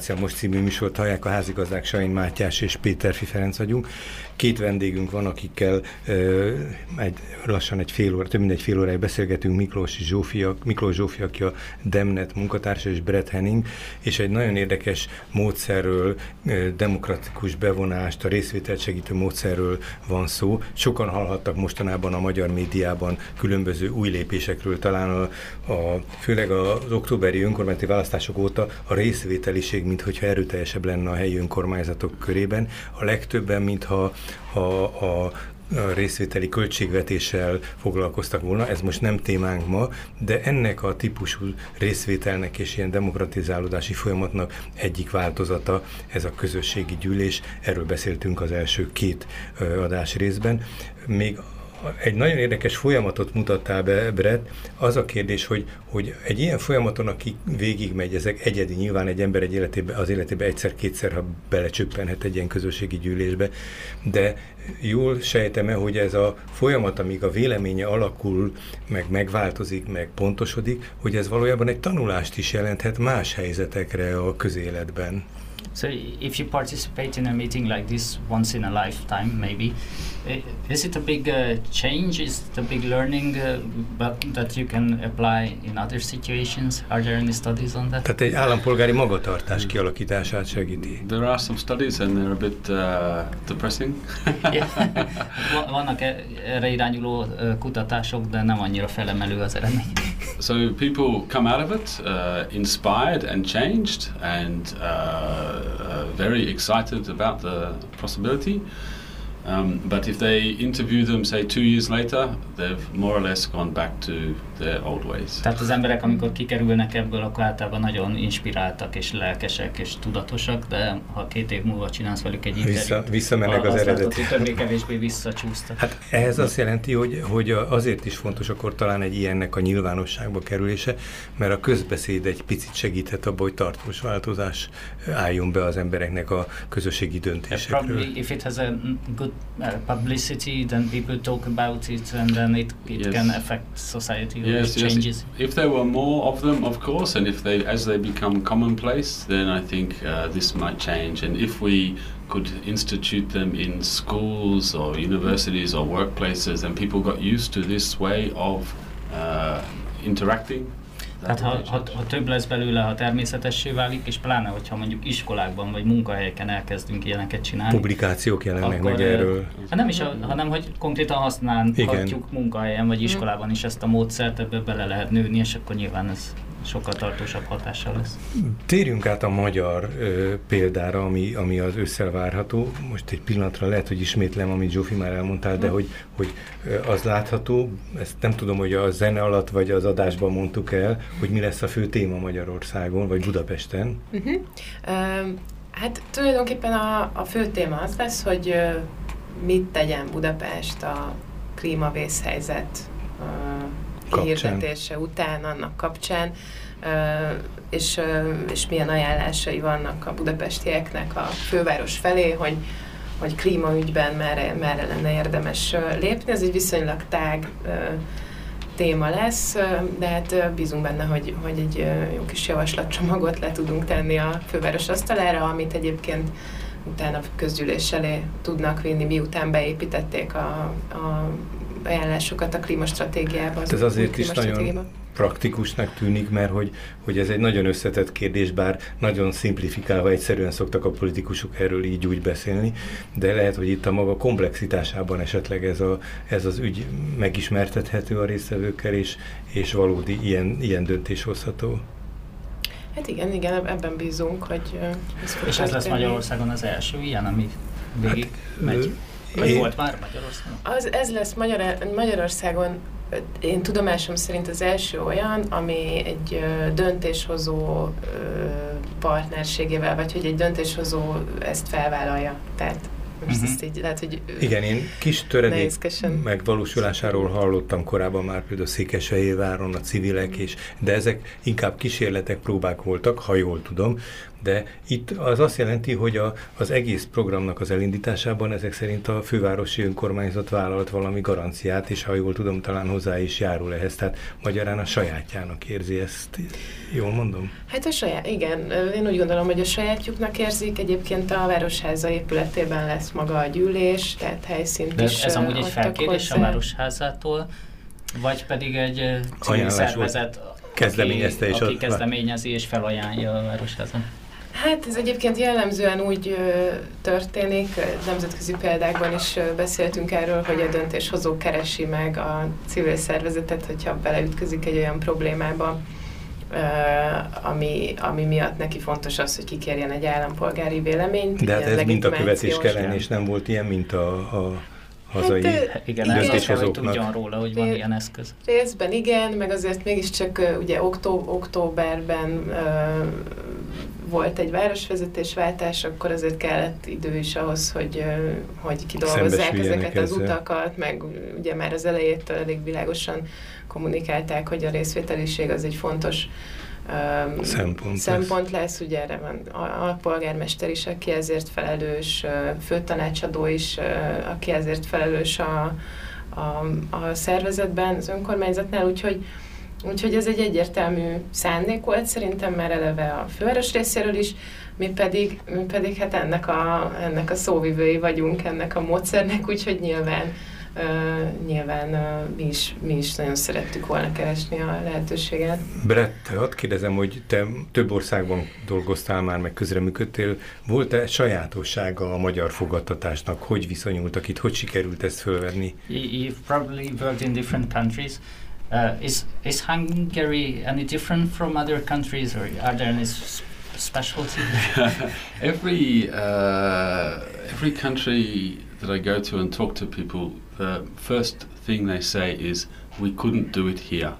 Demokrácia Most című műsort hallják, a házigazdák Sain Mátyás és Péter Ferenc vagyunk. Két vendégünk van, akikkel ö, egy, lassan egy fél óra, több mint egy fél óráig beszélgetünk, Miklós Zsófia, Miklós Zsófia, aki a Demnet munkatársa, és Brett Henning, és egy nagyon érdekes módszerről, ö, demokratikus bevonást, a részvételt segítő módszerről van szó. Sokan hallhattak mostanában a magyar médiában különböző új lépésekről, talán a, a, főleg az októberi önkormányzati választások óta a részvételiség, mintha erőteljesebb lenne a helyi önkormányzatok körében. A legtöbben, mintha a, a a részvételi költségvetéssel foglalkoztak volna, ez most nem témánk ma, de ennek a típusú részvételnek és ilyen demokratizálódási folyamatnak egyik változata ez a közösségi gyűlés, erről beszéltünk az első két adás részben. Még egy nagyon érdekes folyamatot mutattál be, Brett. Az a kérdés, hogy, hogy egy ilyen folyamaton, aki végigmegy, ezek egyedi, nyilván egy ember egy életébe, az életébe egyszer-kétszer, ha belecsöppenhet egy ilyen közösségi gyűlésbe, de jól sejtem-e, hogy ez a folyamat, amíg a véleménye alakul, meg megváltozik, meg pontosodik, hogy ez valójában egy tanulást is jelenthet más helyzetekre a közéletben. So if you participate in a meeting like this once in a lifetime, maybe, is it a big uh, change? Is it a big learning uh, but that you can apply in other situations? Are there any studies on that? Tehát egy állampolgári magatartás kialakítását segíti. There are some studies and they're a bit uh, depressing. *laughs* Vannak erre irányuló kutatások, de nem annyira felemelő az eredmény. So people come out of it uh, inspired and changed and uh, uh, very excited about the possibility. Um, but if they interview them, say two years later, they've more or less gone back to their old ways. Tehát az emberek, amikor kikerülnek ebből, akkor általában nagyon inspiráltak és lelkesek és tudatosak, de ha két év múlva csinálsz velük egy interjút, Vissza, visszamennek az, az eredeti. többé-kevésbé visszacsúsztak. Hát ehhez azt jelenti, hogy, hogy azért is fontos akkor talán egy ilyennek a nyilvánosságba kerülése, mert a közbeszéd egy picit segíthet abba, hogy tartós változás álljon be az embereknek a közösségi döntésekről. Probably if it has a good uh, publicity, then people talk about it, and then it, it yes. can affect society. Yes, changes. Yes. If there were more of them, of course, and if they as they become commonplace, then I think uh, this might change. And if we could institute them in schools or universities or workplaces, and people got used to this way of uh, interacting Tehát ha, ha, ha több lesz belőle, ha természetessé válik, és pláne, hogyha mondjuk iskolákban vagy munkahelyeken elkezdünk ilyeneket csinálni. Publikációk jelennek meg erről. Hát nem is, hanem hogy konkrétan használhatjuk munkahelyen vagy iskolában is ezt a módszert, ebbe bele lehet nőni, és akkor nyilván ez sokkal tartósabb hatással lesz. Térjünk át a magyar ö, példára, ami, ami az ősszel várható. Most egy pillanatra lehet, hogy ismétlem, amit Zsófi már elmondtál, de hm. hogy, hogy az látható, ezt nem tudom, hogy a zene alatt vagy az adásban mondtuk el, hogy mi lesz a fő téma Magyarországon, vagy Budapesten. Uh-huh. Uh, hát tulajdonképpen a, a fő téma az lesz, hogy uh, mit tegyen Budapest a klímavészhelyzet uh, kihirdetése után, annak kapcsán, és, és milyen ajánlásai vannak a budapestieknek a főváros felé, hogy, hogy klímaügyben merre, merre lenne érdemes lépni. Ez egy viszonylag tág téma lesz, de hát bízunk benne, hogy, hogy egy jó kis javaslatcsomagot le tudunk tenni a főváros asztalára, amit egyébként utána közgyűlés elé tudnak vinni, miután beépítették a, a ajánlásokat a klímastratégiába. Az ez azért is nagyon praktikusnak tűnik, mert hogy, hogy ez egy nagyon összetett kérdés, bár nagyon szimplifikálva egyszerűen szoktak a politikusok erről így úgy beszélni, de lehet, hogy itt a maga komplexitásában esetleg ez, a, ez az ügy megismertethető a résztvevőkkel, és, és valódi ilyen, ilyen döntés hozható. Hát igen, igen, ebben bízunk, hogy ez És ez lesz Magyarországon az első ilyen, ami végig hát, megy? Vagy én, volt már Magyarországon? Az, ez lesz Magyar, Magyarországon, én tudomásom szerint az első olyan, ami egy ö, döntéshozó ö, partnerségével, vagy hogy egy döntéshozó ezt felvállalja. Tehát most uh-huh. ezt így lehet, hogy Igen, én kis töredék megvalósulásáról hallottam korábban már például Székesfehérváron a civilek, és, de ezek inkább kísérletek, próbák voltak, ha jól tudom, de itt az azt jelenti, hogy a, az egész programnak az elindításában ezek szerint a fővárosi önkormányzat vállalt valami garanciát, és ha jól tudom, talán hozzá is járul ehhez, tehát magyarán a sajátjának érzi ezt. Jól mondom? Hát a saját, igen. Én úgy gondolom, hogy a sajátjuknak érzik. Egyébként a Városháza épületében lesz maga a gyűlés, tehát helyszínt De is ez amúgy egy felkérés hozzá. a Városházától, vagy pedig egy civil szervezet, kezdeményezte aki, és aki kezdeményezi és felajánlja a Városházat. Hát ez egyébként jellemzően úgy ö, történik, nemzetközi példákban is ö, beszéltünk erről, hogy a döntéshozó keresi meg a civil szervezetet, hogyha beleütközik egy olyan problémába, ö, ami, ami miatt neki fontos az, hogy kikérjen egy állampolgári véleményt. De hát ez mint a követés kellene, és nem volt ilyen, mint a, a hazai Hát, Igen, döntéshozóknak. róla, hogy van ilyen eszköz. Részben igen, meg azért mégiscsak ugye októ, októberben ö, volt egy városvezetésváltás, akkor azért kellett idő is ahhoz, hogy, hogy kidolgozzák ezeket az utakat, meg ugye már az elejétől elég világosan kommunikálták, hogy a részvételiség az egy fontos ö, Szempont lesz. szempont lesz. Ugye erre van a, polgármester is, aki ezért felelős, főtanácsadó is, aki ezért felelős a, a, a szervezetben, az önkormányzatnál, úgyhogy Úgyhogy ez egy egyértelmű szándék volt szerintem már eleve a főváros részéről is, mi pedig, mi pedig hát ennek a, ennek a szóvivői vagyunk, ennek a módszernek, úgyhogy nyilván, uh, nyilván uh, mi, is, mi is nagyon szerettük volna keresni a lehetőséget. Brett, hadd kérdezem, hogy te több országban dolgoztál már, meg közreműködtél. Volt-e sajátossága a magyar fogadtatásnak? Hogy viszonyultak itt? Hogy sikerült ezt fölvenni? You, you've probably worked in different countries. Uh, is is Hungary any different from other countries, or are there any s- specialty? *laughs* every uh, every country that I go to and talk to people, the first thing they say is, "We couldn't do it here."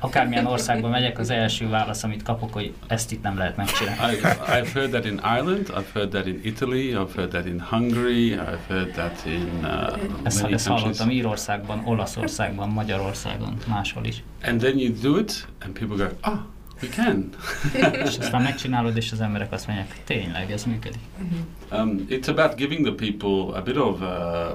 Akármilyen országba megyek, az első válasz, amit kapok, hogy ezt itt nem lehet megcsinálni. I, I've heard that in Ireland. I've heard that in Italy. I've heard that in Hungary. I've heard that in uh, Ezt, many ezt hallottam Írországban, Olaszországban, Magyarországon, máshol is. And then you do it, and people go, "Ah, we can." És aztán megcsinálod, és az emberek azt mondják, tényleg, ez működik. Um, it's about giving the people a bit of uh,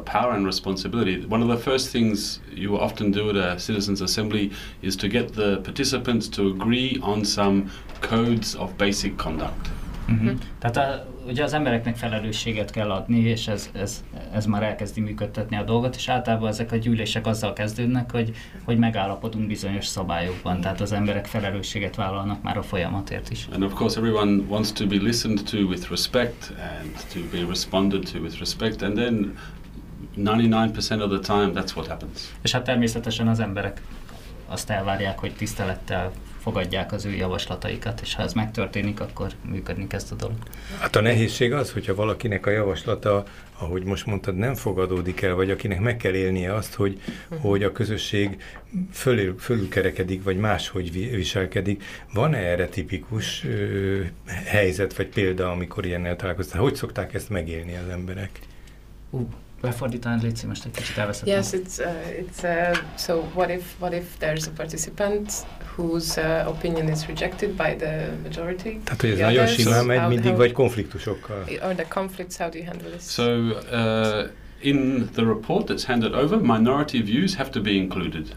power and responsibility. One of the first things you often do at a citizens' assembly is to get the participants to agree on some codes of basic conduct. Uh-huh. Tehát a, ugye az embereknek felelősséget kell adni, és ez, ez, ez már elkezdi működtetni a dolgot, és általában ezek a gyűlések azzal kezdődnek, hogy, hogy megállapodunk bizonyos szabályokban, tehát az emberek felelősséget vállalnak már a folyamatért is. And of course, everyone wants to be listened to with respect and to be responded to with respect, and then 99% of the time, that's what happens. És hát természetesen az emberek azt elvárják, hogy tisztelettel fogadják az ő javaslataikat, és ha ez megtörténik, akkor működni kezd a dolog. Hát a nehézség az, hogyha valakinek a javaslata, ahogy most mondtad, nem fogadódik el, vagy akinek meg kell élnie azt, hogy, hogy a közösség fölül, fölülkerekedik, vagy máshogy vi- viselkedik. Van-e erre tipikus ö, helyzet, vagy példa, amikor ilyennel találkoztál? Hogy szokták ezt megélni az emberek? Ú, lefordítani, légy szíves, egy kicsit elveszettem. Yes, it's uh, it's uh, so. What if what if there's a participant whose uh, opinion is rejected by the majority? Tehát, hogy ez The nagyon simán megy mindig, vagy konfliktusokkal? Or the conflicts? How do you handle this? So, uh, in the report that's handed over, minority views have to be included.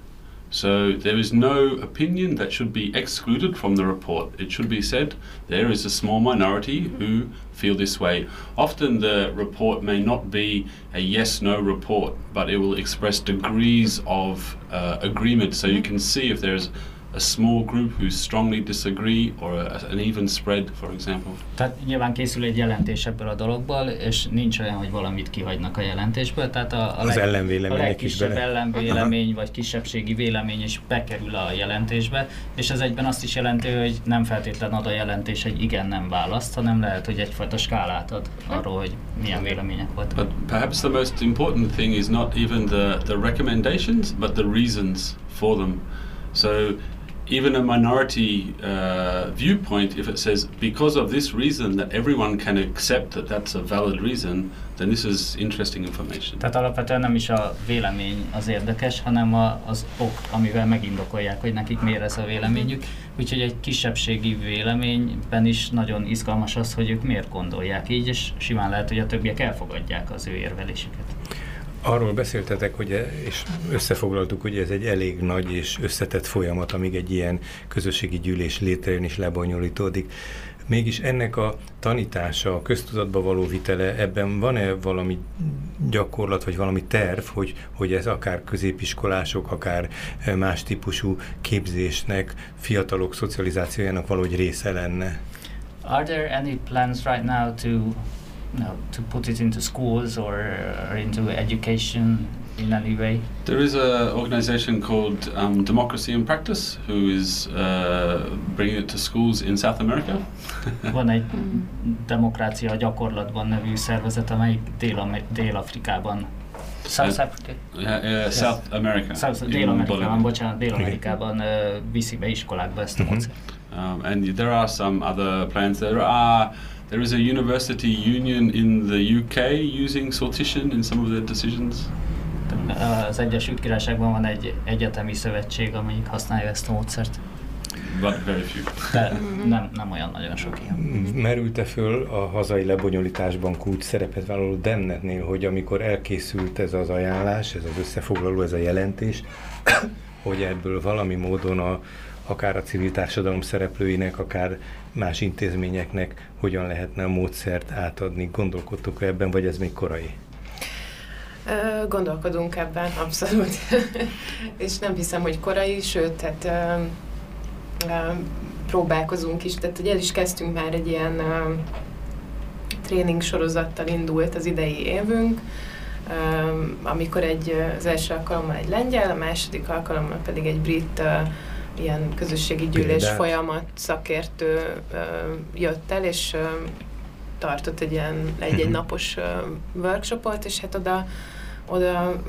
So, there is no opinion that should be excluded from the report. It should be said there is a small minority who feel this way. Often, the report may not be a yes no report, but it will express degrees of uh, agreement. So, you can see if there's a small group who strongly disagree or a, an even spread, for example. Tehát nyilván készül egy jelentés ebből a dologból, és nincs olyan, hogy valamit kihagynak a jelentésből. Tehát a, a, Az leg, a is legkisebb bele. ellenvélemény vagy kisebbségi vélemény is bekerül a jelentésbe, és ez egyben azt is jelenti, hogy nem feltétlen ad a jelentés egy igen-nem választ, hanem lehet, hogy egyfajta skálát ad arról, hogy milyen vélemények voltak. But perhaps the most important thing is not even the, the recommendations, but the reasons for them. So, even a minority uh, viewpoint, if it says, because of this reason, that everyone can accept that that's a valid reason, then this is interesting information. Tehát alapvetően nem is a vélemény az érdekes, hanem a, az ok, amivel megindokolják, hogy nekik miért ez a véleményük. Úgyhogy egy kisebbségi véleményben is nagyon izgalmas az, hogy ők miért gondolják így, és simán lehet, hogy a többiek elfogadják az ő érvelésüket. Arról beszéltetek, hogy e- és összefoglaltuk, hogy ez egy elég nagy és összetett folyamat, amíg egy ilyen közösségi gyűlés létrejön és lebonyolítódik. Mégis ennek a tanítása, a köztudatba való vitele, ebben van-e valami gyakorlat, vagy valami terv, hogy, hogy ez akár középiskolások, akár e, más típusú képzésnek, fiatalok szocializációjának valahogy része lenne? Are there any plans right now to, you know, to put it into schools or, or into education in any way? There is an organization called um, Democracy in Practice who is uh, bringing it to schools in South America. *laughs* Van egy Demokrácia a gyakorlatban nevű szervezet, amelyik Dél- Dél-Afrikában South Africa? Yeah, yeah, South America. South, in Dél-Amerikában, Bolivia. bocsánat, Dél-Amerikában uh, viszi be iskolákba ezt a Mhm. Um, and there are some other plans. There are there is a university union in the UK using sortition in some of their decisions. Az Egyesült Királyságban van egy egyetemi szövetség, amelyik használja ezt a módszert, But very few. de nem, nem olyan nagyon sok ilyen. Merült-e föl a hazai lebonyolításban kulcs szerepet vállaló Demnetnél, hogy amikor elkészült ez az ajánlás, ez az összefoglaló, ez a jelentés, *coughs* hogy ebből valami módon a, akár a civil társadalom szereplőinek, akár más intézményeknek hogyan lehetne a módszert átadni? Gondolkodtok ebben, vagy ez még korai? Gondolkodunk ebben, abszolút. *laughs* és nem hiszem, hogy korai, sőt, tehát próbálkozunk is. Tehát, hogy el is kezdtünk már egy ilyen ö, tréning sorozattal indult az idei évünk, amikor egy, az első alkalommal egy lengyel, a második alkalommal pedig egy brit ö, ilyen közösségi gyűlés Példát. folyamat szakértő ö, jött el, és ö, tartott egy ilyen egy-egy Mhm. napos ö, workshopot, és hát oda, oda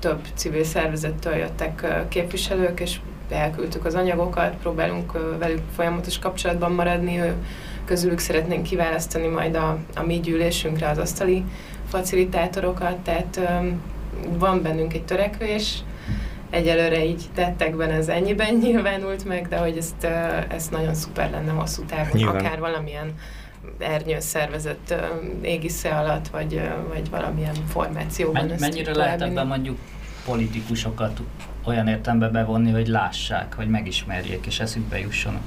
több civil szervezettől jöttek ö, képviselők, és elküldtük az anyagokat, próbálunk ö, velük folyamatos kapcsolatban maradni, ő, közülük szeretnénk kiválasztani majd a, a mi gyűlésünkre az asztali facilitátorokat, tehát ö, van bennünk egy törekvés, egyelőre így tettekben ez ennyiben *laughs* nyilvánult meg, de hogy ezt, ezt nagyon szuper lenne hosszú távon, Nyilván. akár valamilyen ernyő szervezet ö, égisze alatt, vagy, vagy valamilyen formációban. Men, mennyire lehet ebben mondjuk politikusokat olyan értelembe bevonni, hogy lássák, hogy megismerjék és eszükbe jusson?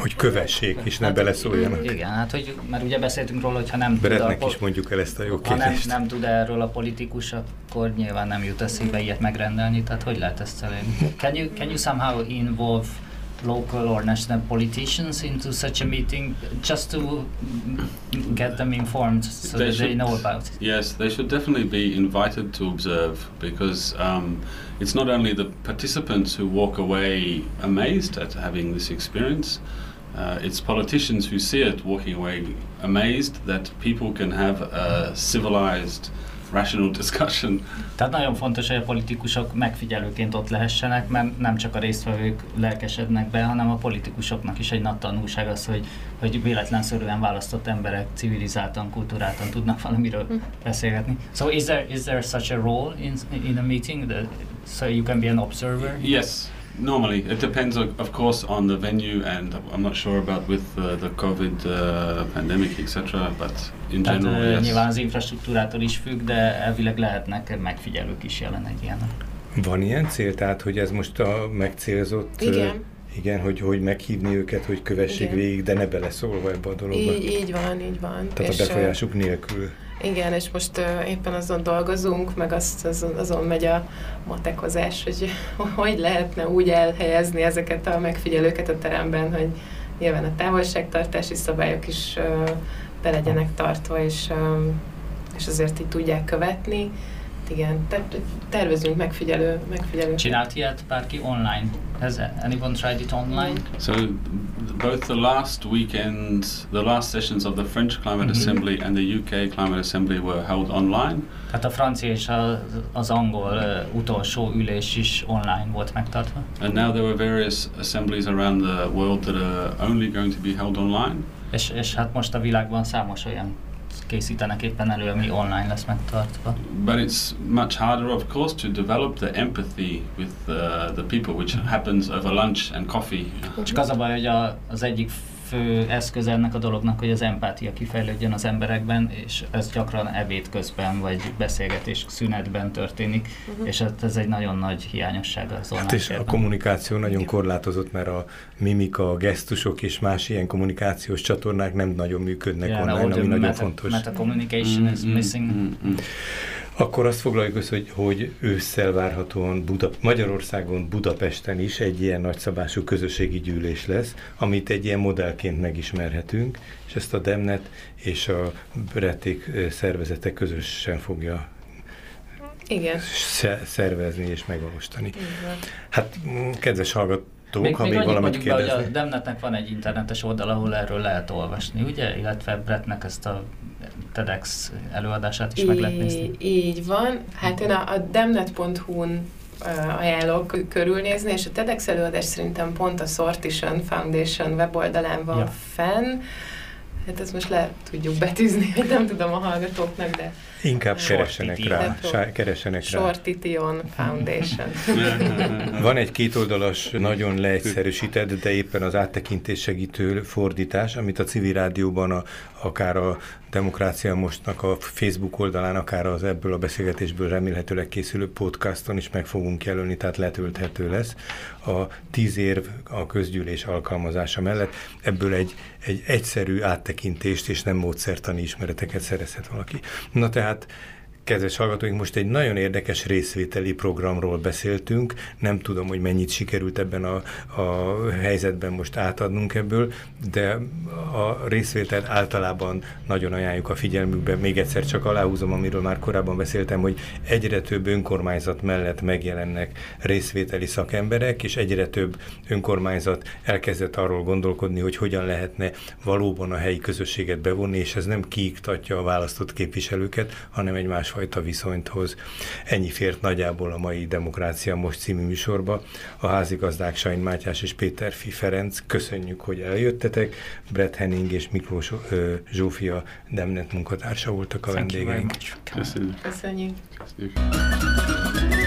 Hogy kövessék, és ne Hát, beleszóljanak. Igen, hát hogy, mert ugye beszéltünk róla, hogy ha nem tud, Beretnek a, is mondjuk el ezt a jó ha nem, kérdést. nem tud erről a politikus, akkor nyilván nem jut eszébe ilyet megrendelni, tehát hogy lehet ezt elérni? Can you, can you somehow involve local or national politicians into such a meeting just to get them informed so They that they should- know about it? Yes, they should definitely be invited to observe because um, it's not only the participants who walk away amazed at having this experience, uh, it's politicians who see it walking away amazed that people can have a civilized, rational *laughs* discussion. Tehát nagyon fontos, hogy a politikusok megfigyelőként ott lehessenek, mert nem csak a résztvevők lelkesednek be, hanem a politikusoknak is egy nagy tanulság az, hogy, hogy véletlenszerűen választott emberek civilizáltan, kultúráltan tudnak valamiről beszélgetni. So is there, is there such a role in, in a meeting that, so you can be an observer? Yes, normally it depends, of course, on the venue, and I'm not sure about with uh, the COVID uh, pandemic, etc. But in Tehát general, uh, yes. nyilván az infrastruktúrától is függ, de elvileg lehetnek megfigyelők is jelen egy ilyen. Van ilyen cél, tehát hogy ez most a megcélzott... Igen. Igen, hogy, hogy meghívni őket, hogy kövessék Igen. végig, de ne beleszólva ebbe a dologba. Így, így van, így van. Tehát a És, ö, befolyásuk nélkül. Igen, és most uh, éppen azon dolgozunk, meg azt, azon, azon megy a matekozás, hogy *laughs* hogy lehetne úgy elhelyezni ezeket a megfigyelőket a teremben, hogy nyilván a távolságtartási szabályok is uh, be legyenek tartva, és, um, és azért így tudják követni. Igen, tehát tervezünk megfigyelő, megfigyelő. Csinált ilyet bárki online? Has anyone tried it online? So both the last weekend, the last sessions of the French Climate Mhm. Assembly and the UK Climate Assembly were held online. Tehát a francia és az, az angol uh, utolsó ülés is online volt megtartva. And now there are various assemblies around the world that are only going to be held online. És, és hát most a világban számos olyan készítenek éppen elő, ami online lesz megtartva. But it's much harder, of course, to develop the empathy with uh, the people, which happens over lunch and coffee. Csak az a baj, hogy a, az egyik fő eszköz ennek a dolognak, hogy az empátia kifejlődjön az emberekben, és ez gyakran ebéd közben, vagy beszélgetés szünetben történik, Mhm. és ez, ez egy nagyon nagy hiányosság az online Hát és a kommunikáció nagyon korlátozott, mert a mimika, a gesztusok és más ilyen kommunikációs csatornák nem nagyon működnek Yeah, online, ami nagyon meta, fontos. Meta communication is Mm, mm, missing. mm, mm. Akkor azt foglaljuk össze, hogy, hogy ősszel várhatóan Buda, Magyarországon, Budapesten is egy ilyen nagyszabású közösségi gyűlés lesz, amit egy ilyen modellként megismerhetünk, és ezt a Demnet és a Breték szervezete közösen fogja Igen. sze- szervezni és megvalósítani. Hát, mm, kedves hallgatók, Még, ha még még annyit valamit mondjuk be, hogy a kérdezni. Demnetnek van egy internetes oldal, ahol erről lehet olvasni, ugye? Illetve Brettnek ezt a TEDx előadását is meg lehet nézni. Így van. Hát én a, a demnet.hu-n ajánlok körülnézni, és a TEDx előadás szerintem pont a Sortition Foundation weboldalán van ja. fenn. Hát ezt most le tudjuk betűzni, *laughs* hogy nem tudom a hallgatóknak, de... Inkább keressenek rá. Sá, keressenek rá. Shortition Foundation. *laughs* Van egy kétoldalas, nagyon leegyszerűsített, de éppen az áttekintés segítő fordítás, amit a civil rádióban a, akár a Demokrácia Mostnak a Facebook oldalán, akár az ebből a beszélgetésből remélhetőleg készülő podcaston is meg fogunk jelölni, tehát letölthető lesz. A tíz érv a közgyűlés alkalmazása mellett ebből egy, egy egyszerű áttekintést és nem módszertani ismereteket szerezhet valaki. Na tehát That. Kedves hallgatóink, most egy nagyon érdekes részvételi programról beszéltünk. Nem tudom, hogy mennyit sikerült ebben a, a helyzetben most átadnunk ebből, de a részvételt általában nagyon ajánljuk a figyelmükbe. Még egyszer csak aláhúzom, amiről már korábban beszéltem, hogy egyre több önkormányzat mellett megjelennek részvételi szakemberek, és egyre több önkormányzat elkezdett arról gondolkodni, hogy hogyan lehetne valóban a helyi közösséget bevonni, és ez nem kiiktatja a választott képviselőket, hanem egy másfajta másfajta viszonyt hoz. Ennyi fért nagyjából a mai Demokrácia Most című műsorba. A házigazdák Sain Mátyás és Péter Fi Ferenc, köszönjük, hogy eljöttetek. Brett Henning és Miklós ö, Zsófia Demnet munkatársa voltak a vendégeink. Köszönjük. Köszönjük. Köszönjük.